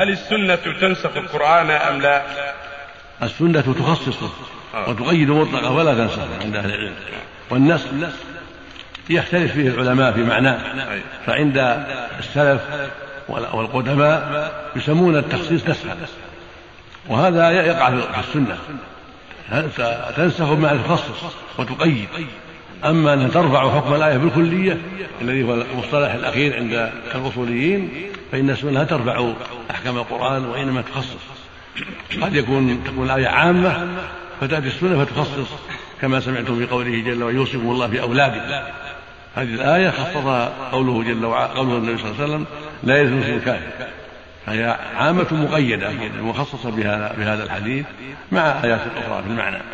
هل السنة تنسخ القرآن أم لا؟ السنة تخصصه وتقيد مطلقة ولا تنسخ عند أهل العلم. والنسخ يختلف فيه العلماء في معناه فعند السلف والقدماء يسمون التخصيص نسخا. وهذا يقع في السنة. تنسخ بمعنى تخصص وتقيد. أما أن ترفع حكم الآية بالكلية الذي هو المصطلح الأخير عند الأصوليين فإن السنة لا ترفع أحكام القرآن وإنما تخصص. قد يكون تكون الآية عامة فتأتي السنة فتخصص كما سمعتم في قوله جل وعلا يوصيكم الله في أولادكم هذه الآية خصصها قوله جل وعلا قوله النبي صلى الله عليه وسلم لا يزن الكافر فهي عامة مقيدة مخصصة بهذا الحديث مع آيات أخرى في المعنى.